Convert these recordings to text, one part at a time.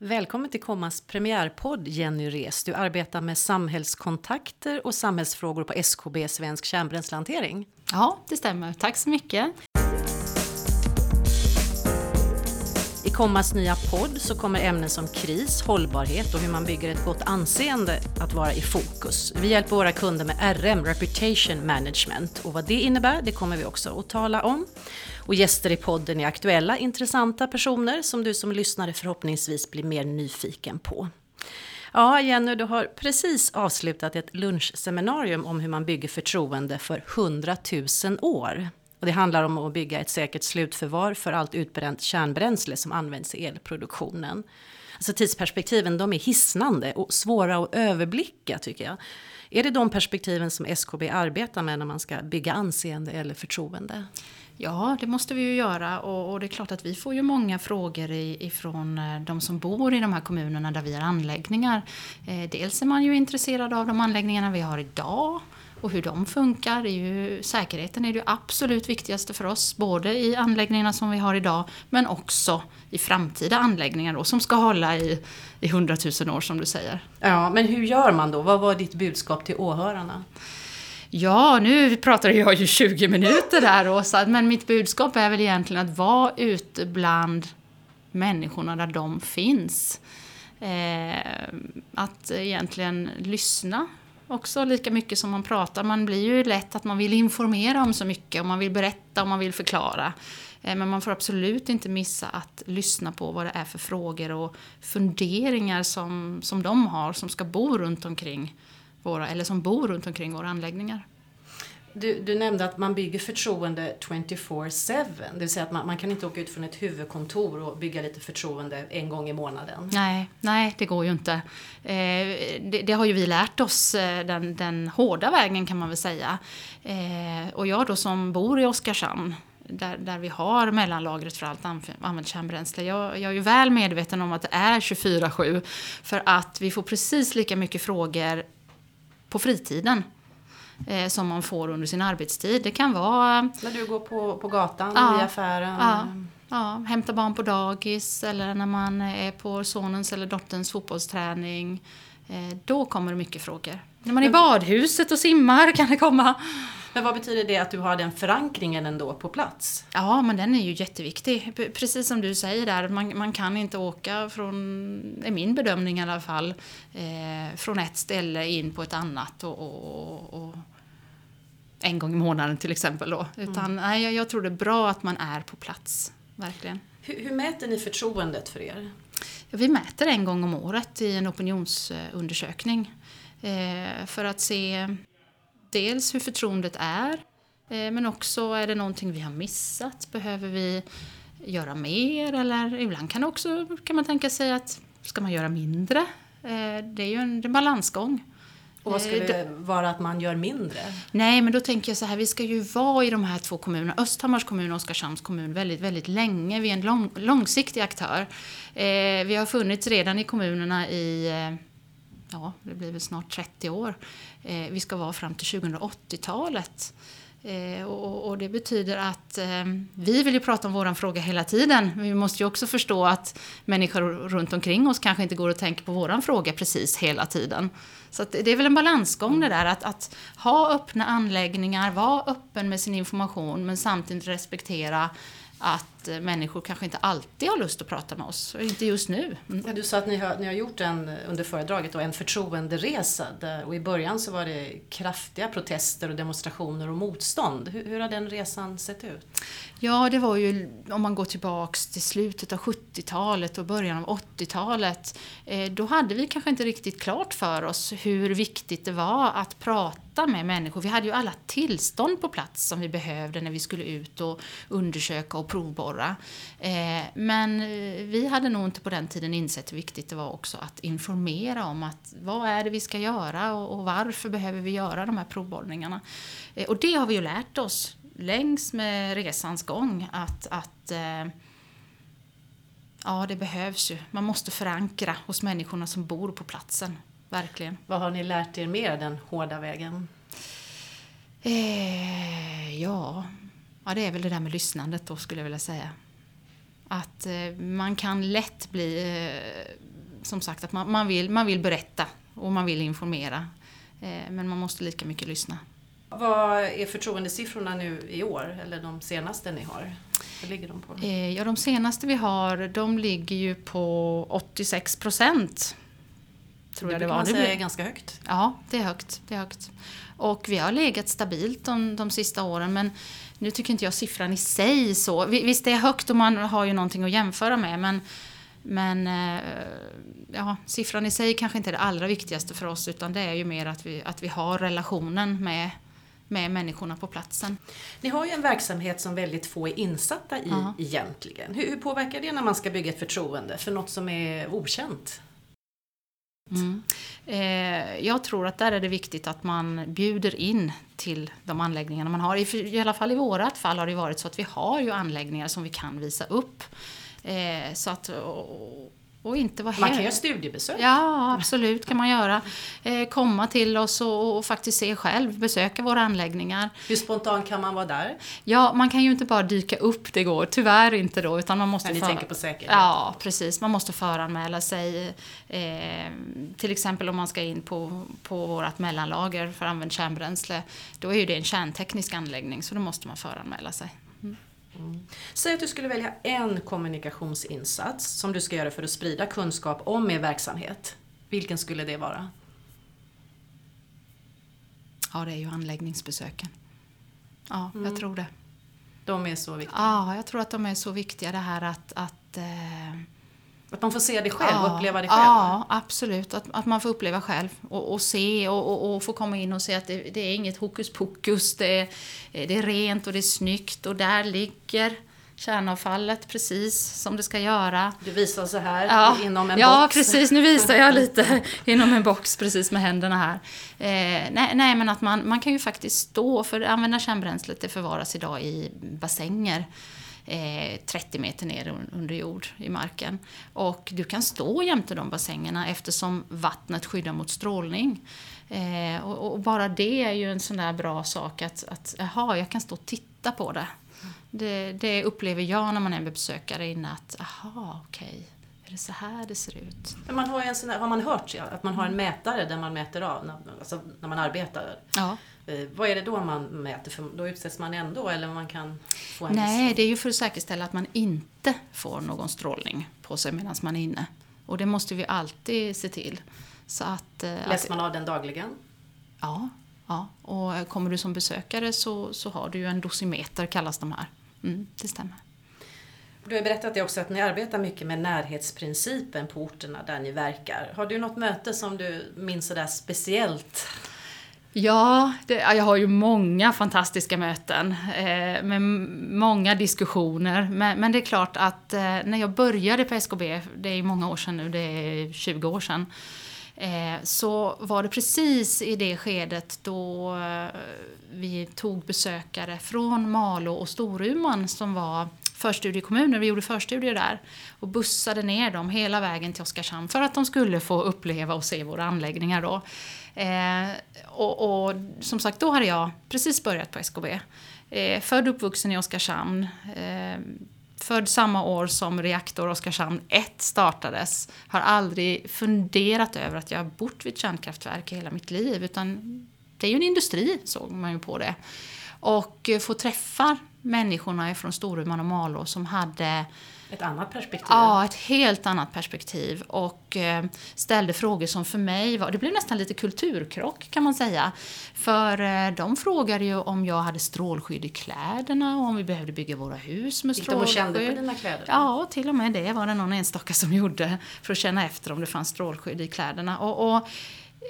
Välkommen till Kommas premiärpodd Jenny Res. Du arbetar med samhällskontakter och samhällsfrågor på SKB Svensk Kärnbränslehantering. Ja, det stämmer. Tack så mycket. I Kommas nya podd så kommer ämnen som kris, hållbarhet och hur man bygger ett gott anseende att vara i fokus. Vi hjälper våra kunder med RM, Reputation Management, och vad det innebär det kommer vi också att tala om. Och gäster i podden är aktuella, intressanta personer som du som lyssnare förhoppningsvis blir mer nyfiken på. Ja, Jenny, du har precis avslutat ett lunchseminarium om hur man bygger förtroende för 100 000 år. Och det handlar om att bygga ett säkert slutförvar för allt utbränt kärnbränsle som används i elproduktionen. Alltså tidsperspektiven de är hisnande och svåra att överblicka tycker jag. Är det de perspektiven som SKB arbetar med när man ska bygga anseende eller förtroende? Ja, det måste vi ju göra och, och, det är klart att vi får ju många frågor ifrån eh, de som bor i de här kommunerna där vi har anläggningar. Eh, dels är man ju intresserad av de anläggningarna vi har idag och hur de funkar. Är ju, säkerheten är det absolut viktigaste för oss, både i anläggningarna som vi har idag men också i framtida anläggningar då, som ska hålla i, i 100 000 år som du säger. Ja, men hur gör man då? Vad var ditt budskap till åhörarna? Ja, nu pratade jag ju 20 minuter där Åsa, men mitt budskap är väl egentligen att vara ute bland människorna där de finns. Eh, att egentligen lyssna också lika mycket som man pratar. Man blir ju lätt att man vill informera om så mycket och man vill berätta och man vill förklara. Eh, men man får absolut inte missa att lyssna på vad det är för frågor och funderingar som, som de har som ska bo runt omkring våra, eller som bor runt omkring våra anläggningar. Du, du nämnde att man bygger förtroende 24-7, det vill säga att man, man, kan inte åka ut från ett huvudkontor och bygga lite förtroende en gång i månaden. Nej, nej det går ju inte. Eh, det, det, har ju vi lärt oss eh, den, den hårda vägen kan man väl säga. Eh, och jag då som bor i Oskarshamn där, där vi har mellanlagret för allt använt kärnbränsle. Jag, jag är ju väl medveten om att det är 24-7 för att vi får precis lika mycket frågor på fritiden eh, som man får under sin arbetstid. Det kan vara... När du går på, på gatan, ja, i affären? Ja, ja, hämta barn på dagis eller när man är på sonens eller dotterns fotbollsträning. Eh, då kommer det mycket frågor. När man är i badhuset och simmar kan det komma. Men vad betyder det att du har den förankringen ändå på plats? Ja, men den är ju jätteviktig. Precis som du säger där, man, man kan inte åka från, är min bedömning i alla fall, eh, från ett ställe in på ett annat och, och, och en gång i månaden till exempel då. Utan mm. nej, jag, jag tror det är bra att man är på plats, verkligen. Hur, hur mäter ni förtroendet för er? Ja, vi mäter en gång om året i en opinionsundersökning. Eh, för att se dels hur förtroendet är, eh, men också är det någonting vi har missat? Behöver vi göra mer? Eller ibland kan, också, kan man tänka sig att ska man göra mindre? Eh, det är ju en, en balansgång. Och vad skulle det vara att man gör mindre? Nej, men då tänker jag så här, vi ska ju vara i de här två kommunerna, Östhammars kommun och Oskarshamns kommun, väldigt, väldigt länge. Vi är en lång, långsiktig aktör. Eh, vi har funnits redan i kommunerna i eh, ja, det blir väl snart 30 år. Eh, vi ska vara fram till 2080-talet. Eh, och, och, det betyder att eh, vi vill ju prata om våran fråga hela tiden. Men vi måste ju också förstå att människor runt omkring oss kanske inte går och tänker på våran fråga precis hela tiden. Så det är väl en balansgång det där att, att ha öppna anläggningar, vara öppen med sin information men samtidigt respektera att människor kanske inte alltid har lust att prata med oss, och inte just nu. Mm. Du sa att ni har, ni har gjort en, under föredraget då, en förtroenderesa där, och i början så var det kraftiga protester och demonstrationer och motstånd. Hur, hur har den resan sett ut? Ja, det var ju om man går tillbaks till slutet av 70-talet och början av 80-talet. Eh, då hade vi kanske inte riktigt klart för oss hur viktigt det var att prata med människor. Vi hade ju alla tillstånd på plats som vi behövde när vi skulle ut och undersöka och provborra. Eh, men eh, vi hade nog inte på den tiden insett hur viktigt det var också att informera om att vad är det vi ska göra och varför behöver vi göra de här provborrningarna. Och det har vi ju lärt oss längs med resans gång att, att eh, ja, det behövs ju. Man måste förankra hos människorna som bor på platsen. Verkligen. Vad har ni lärt er mer den hårda vägen? Eh, ja. Ja, det är väl det där med lyssnandet då skulle jag vilja säga. Att eh, man kan lätt bli eh, som sagt att man, man, vill, man vill berätta och man vill informera. Eh, men man måste lika mycket lyssna. Vad är förtroendesiffrorna nu i år, eller de senaste ni har? Vad ligger de på? Ja, de senaste vi har, de ligger ju på 86 procent. Tror det jag det var. säga är ganska högt. Ja, det är högt. Det är högt. Och vi har legat stabilt de, de sista åren, men nu tycker inte jag siffran i sig så. Visst, det är högt och man har ju någonting att jämföra med, men men eh, ja, siffran i sig kanske inte är det allra viktigaste för oss utan det är ju mer att vi, att vi har relationen med, med människorna på platsen. Ni har ju en verksamhet som väldigt få är insatta i ja. egentligen. Hur, hur påverkar det när man ska bygga ett förtroende för något som är okänt? Mm. Eh, jag tror att där är det viktigt att man bjuder in till de anläggningarna man har. I, I alla fall i vårat fall har det varit så att vi har ju anläggningar som vi kan visa upp. Eh, så att, och, och inte vara Man kan göra studiebesök. Ja, absolut kan man göra. Eh, komma till oss och, och, faktiskt se själv, besöka våra anläggningar. Hur spontant kan man vara där? Ja, man kan ju inte bara dyka upp, det går tyvärr inte då. Utan man måste ni för... tänker på säkerhet? Ja, precis. Man måste föranmäla sig. Eh, till exempel om man ska in på, på vårt mellanlager för använt kärnbränsle. Då är ju det en kärnteknisk anläggning, så då måste man föranmäla sig. Mm. Mm. Säg att du skulle välja en kommunikationsinsats som du ska göra för att sprida kunskap om er verksamhet. Vilken skulle det vara? Ja, det är ju anläggningsbesöken. Ja, mm. jag tror det. De är så viktiga? Ja, jag tror att de är så viktiga det här att, att eh, att man får se det själv, ja, uppleva det själv? Ja, absolut. Att, att man får uppleva själv och, och se och, och, och, få komma in och se att det, det är inget hokus pokus. Det är, det är rent och det är snyggt och där ligger kärnavfallet precis som det ska göra. Du visar så här ja, inom en ja, box. Ja, precis. Nu visar jag lite inom en box precis med händerna här. Eh, nej, nej, men att man, man kan ju faktiskt stå, för använda kärnbränslet det förvaras idag i bassänger eh, 30 meter ner under jord i marken. Och du kan stå jämte de bassängerna eftersom vattnet skyddar mot strålning. Eh, och, och, bara det är ju en sån där bra sak att, att aha, jag kan stå och titta på det. Det, det upplever jag när man är besökare inne att, aha, okej. Okay. Är det så här det ser ut? Man har, en sån här, har man hört att man har en mätare där man mäter av alltså när man arbetar? Ja. Eh, vad är det då man mäter? För då utsätts man ändå eller man kan få en Nej, det är ju för att säkerställa att man inte får någon strålning på sig medan man är inne. Och det måste vi alltid se till. Så att, eh, Läser man av den dagligen? Ja, ja. och kommer du som besökare så, så har du ju en dosimeter kallas de här. Mm, det stämmer. Du har berättat det också att ni arbetar mycket med närhetsprincipen på orterna där ni verkar. Har du något möte som du minns sådär speciellt? Ja, det, jag har ju många fantastiska möten eh, med många diskussioner. Men, men, det är klart att eh, när jag började på SKB, det är många år sedan nu, det är 20 år sedan, eh, så var det precis i det skedet då eh, vi tog besökare från Malå och Storuman som var förstudiekommuner, vi gjorde förstudier där och bussade ner dem hela vägen till Oskarshamn för att de skulle få uppleva och se våra anläggningar då. Eh, och, och, som sagt, då hade jag precis börjat på SKB. Eh, född och uppvuxen i Oskarshamn. Eh, född samma år som reaktor Oskarshamn 1 startades. Har aldrig funderat över att jag har bott vid ett kärnkraftverk hela mitt liv. Utan det är ju en industri, såg man ju på det. Och eh, få träffa människorna från Storuman och Malå som hade ett annat perspektiv? Ja, ett helt annat perspektiv. Och eh, ställde frågor som för mig var, det blev nästan lite kulturkrock kan man säga. För eh, de frågade ju om jag hade strålskydd i kläderna och om vi behövde bygga våra hus med strålskydd. Gick de och kände på dina kläder? Ja, till och med det var det någon enstaka som gjorde. För att känna efter om det fanns strålskydd i kläderna. Och, och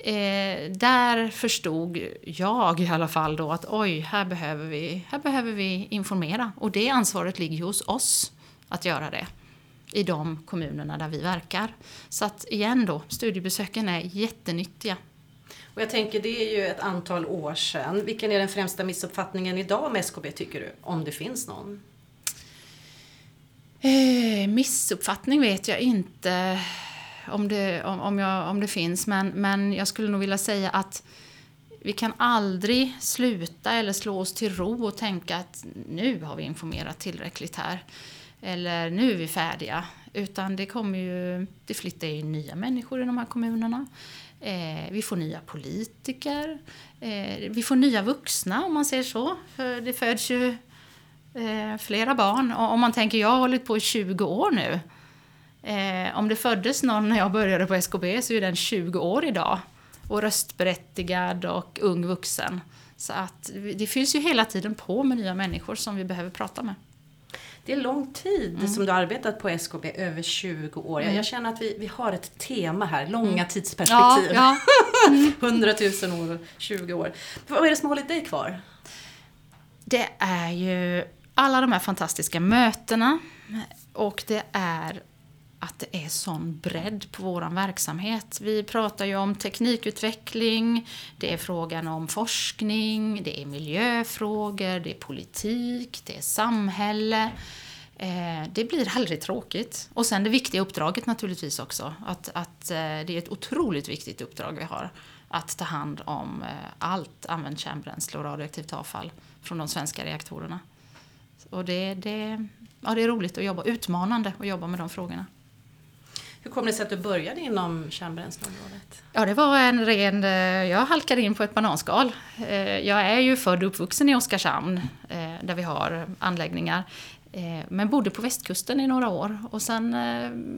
Eh, där förstod jag i alla fall då att oj, här behöver, vi, här behöver vi informera. Och det ansvaret ligger hos oss att göra det i de kommunerna där vi verkar. Så att igen då, studiebesöken är jättenyttiga. Och jag tänker, det är ju ett antal år sedan. Vilken är den främsta missuppfattningen idag om SKB tycker du? Om det finns någon? Eh, missuppfattning vet jag inte om det, om, om, jag, om det finns, men, men jag skulle nog vilja säga att vi kan aldrig sluta eller slå oss till ro och tänka att nu har vi informerat tillräckligt här. eller nu är vi färdiga. Utan det kommer ju, det flyttar ju nya människor i de här kommunerna. Eh, vi får nya politiker. Eh, vi får nya vuxna om man säger så. För det föds ju eh, flera barn. Och om man tänker, jag har hållit på i 20 år nu. Eh, om det föddes någon när jag började på SKB så är den 20 år idag. Och röstberättigad och ung vuxen. Så att det fylls ju hela tiden på med nya människor som vi behöver prata med. Det är lång tid mm. som du har arbetat på SKB, över 20 år. Mm. Jag känner att vi, vi har ett tema här, långa mm. tidsperspektiv. Ja, ja. 100 000 år och 20 år. Vad är det som hållit dig kvar? Det är ju alla de här fantastiska mötena och det är att det är sån bredd på vår verksamhet. Vi pratar ju om teknikutveckling, det är frågan om forskning, det är miljöfrågor, det är politik, det är samhälle. Eh, det blir aldrig tråkigt. Och sen det viktiga uppdraget naturligtvis också. Att, att eh, det är ett otroligt viktigt uppdrag vi har. Att ta hand om eh, allt använt kärnbränsle och radioaktivt avfall från de svenska reaktorerna. Och det, det, ja, det är roligt att jobba, utmanande att jobba med de frågorna. Hur kom det sig att du började inom kärnbränsleområdet? Ja, det var en ren... Eh, jag halkade in på ett bananskal. Eh, jag är ju född och uppvuxen i Oskarshamn, eh, där vi har anläggningar. Men bodde på västkusten i några år och sen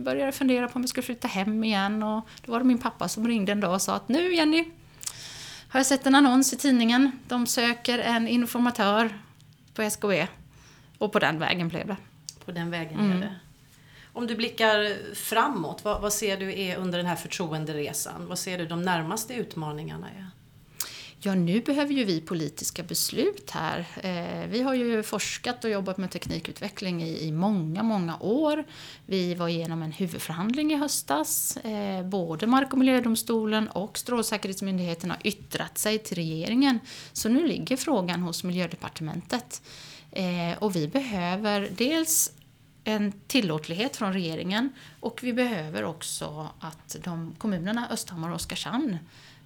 började jag fundera på om jag skulle flytta hem igen och då var det min pappa som ringde en dag och sa att nu Jenny, har jag sett en annons i tidningen. De söker en informatör på SKB. Och på den vägen blev det. På den vägen blev mm. det. Om du blickar framåt, vad, vad, ser du är under den här förtroenderesan? Vad ser du de närmaste utmaningarna är? Ja, nu behöver ju vi politiska beslut här. Eh, vi har ju forskat och jobbat med teknikutveckling i, många, många år. Vi var igenom en huvudförhandling i höstas. Eh, både Mark och miljödomstolen och Strålsäkerhetsmyndigheten har yttrat sig till regeringen. Så nu ligger frågan hos Miljödepartementet. Eh, och vi behöver dels en tillåtlighet från regeringen och vi behöver också att de kommunerna Östhammar och Oskarshamn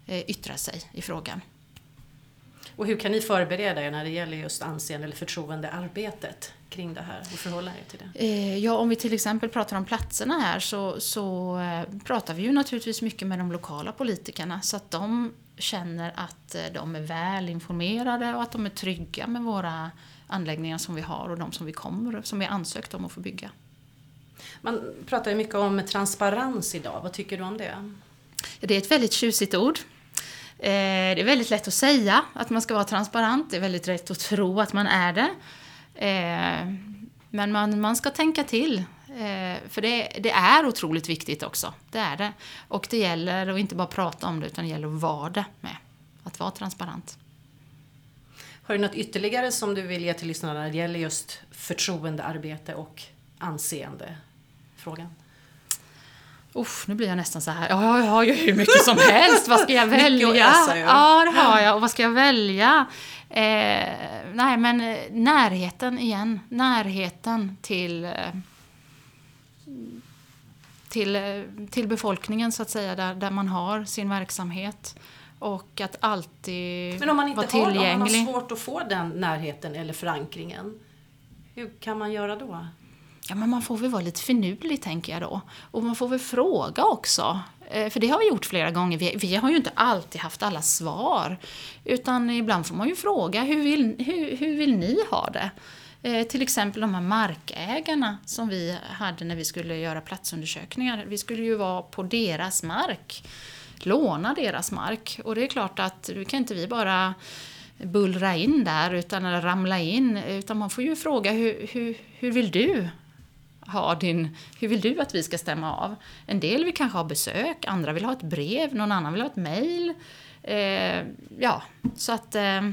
eh, yttrar sig i frågan. Och hur kan ni förbereda er när det gäller just anseende eller förtroendearbetet kring det här och förhålla er till det? Eh, ja, om vi till exempel pratar om platserna här så, så eh, pratar vi ju naturligtvis mycket med de lokala politikerna så att de känner att de är väl informerade och att de är trygga med våra anläggningar som vi har och de som vi kommer, som vi ansökt om att få bygga. Man pratar ju mycket om transparens idag, vad tycker du om det? Det är ett väldigt tjusigt ord. Eh, det är väldigt lätt att säga att man ska vara transparent, det är väldigt lätt att tro att man är det. Eh, men man, man ska tänka till. Eh, för det, det, är otroligt viktigt också. Det är det. Och det gäller att inte bara prata om det, utan det gäller att vara det med. Att vara transparent. Har du något ytterligare som du vill ge till lyssnarna när det gäller just förtroendearbete och anseende? Frågan. Uff, nu blir jag nästan så här, ja, jag har ju hur mycket som helst, vad ska jag välja? ja, det har jag, och vad ska jag välja? Eh, nej, men eh, närheten igen, närheten till, eh, till, eh, till befolkningen så att säga, där, där man har sin verksamhet och att alltid Men om man inte har, om man har svårt att få den närheten eller förankringen, hur kan man göra då? Ja, men man får väl vara lite finurlig, tänker jag då. Och man får väl fråga också. Eh, för det har vi gjort flera gånger. Vi, vi, har ju inte alltid haft alla svar. Utan ibland får man ju fråga, hur vill, hur, hur vill ni ha det? Eh, till exempel de här markägarna som vi hade när vi skulle göra platsundersökningar. Vi skulle ju vara på deras mark låna deras mark. Och det är klart att nu kan inte vi bara bullra in där utan eller ramla in. Utan man får ju fråga hur, hur, hur vill du ha din, hur vill du att vi ska stämma av? En del vill kanske ha besök, andra vill ha ett brev, någon annan vill ha ett mejl. Eh, ja, så att eh,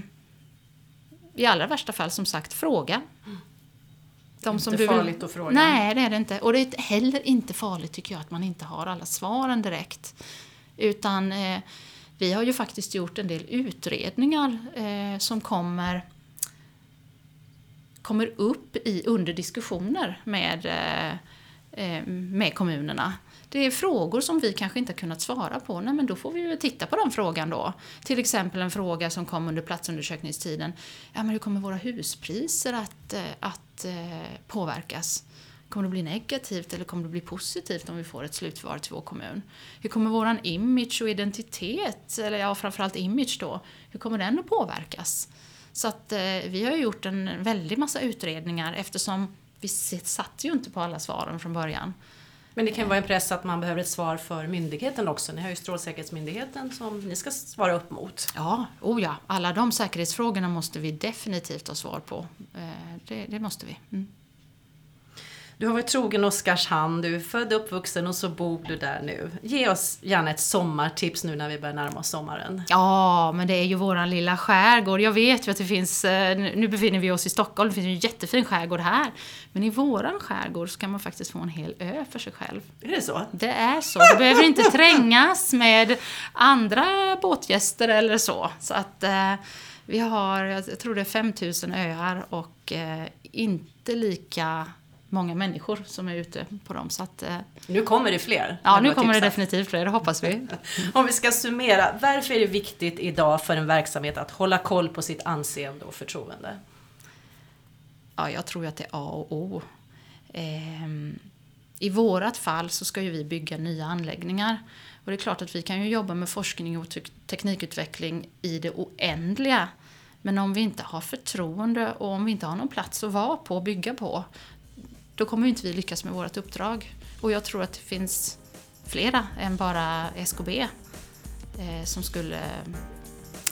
i allra värsta fall som sagt fråga. De inte som du farligt vill... att fråga? Nej, det är det inte. Och det är heller inte farligt tycker jag att man inte har alla svaren direkt. Utan eh, vi har ju faktiskt gjort en del utredningar eh, som kommer kommer upp i, under diskussioner med, eh, eh, med kommunerna. Det är frågor som vi kanske inte har kunnat svara på. Nej, men då får vi ju titta på den frågan då. Till exempel en fråga som kom under platsundersökningstiden. Ja, men hur kommer våra huspriser att, eh, att eh, påverkas? Kommer det bli negativt eller kommer det bli positivt om vi får ett slutförvar till vår kommun? Hur kommer våran image och identitet, eller ja framförallt image då, hur kommer den att påverkas? Så att eh, vi har gjort en väldig massa utredningar eftersom vi satt ju inte på alla svaren från början. Men det kan vara en press att man behöver ett svar för myndigheten också. Ni har ju Strålsäkerhetsmyndigheten som ni ska svara upp mot. Ja, oh ja. alla de säkerhetsfrågorna måste vi definitivt ha svar på. Eh, det, det måste vi. Mm. Du har varit trogen Oskarshamn, du är född och uppvuxen och så bor du där nu. Ge oss gärna ett sommartips nu när vi börjar närma oss sommaren. Ja, men det är ju våran lilla skärgård. Jag vet ju att det finns, eh, nu befinner vi oss i Stockholm, det finns ju en jättefin skärgård här. Men i våran skärgård så kan man faktiskt få en hel ö för sig själv. Är det så? Det är så. Du behöver inte trängas med andra båtgäster eller så. Så att eh, vi har, jag tror det är 5000 öar och eh, inte lika många människor som är ute på dem. Så att, eh, nu kommer det fler. Ja, nu kommer det definitivt fler, det hoppas vi. Om vi ska summera, varför är det viktigt idag för en verksamhet att hålla koll på sitt anseende och förtroende? Ja, jag tror att det är A och O. Ehm, I vårat fall så ska ju vi bygga nya anläggningar. Och det är klart att vi kan ju jobba med forskning och teknikutveckling i det oändliga. Men om vi inte har förtroende och om vi inte har någon plats att vara på och bygga på, då kommer inte vi lyckas med vårt uppdrag. Och jag tror att det finns flera än bara SKB eh, som skulle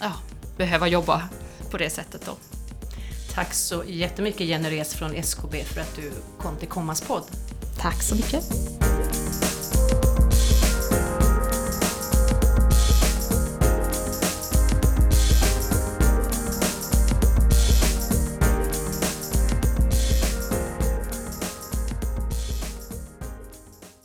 ja, behöva jobba på det sättet då. Tack så jättemycket Jenny Res från SKB för att du kom till Kommas podd. Tack så mycket.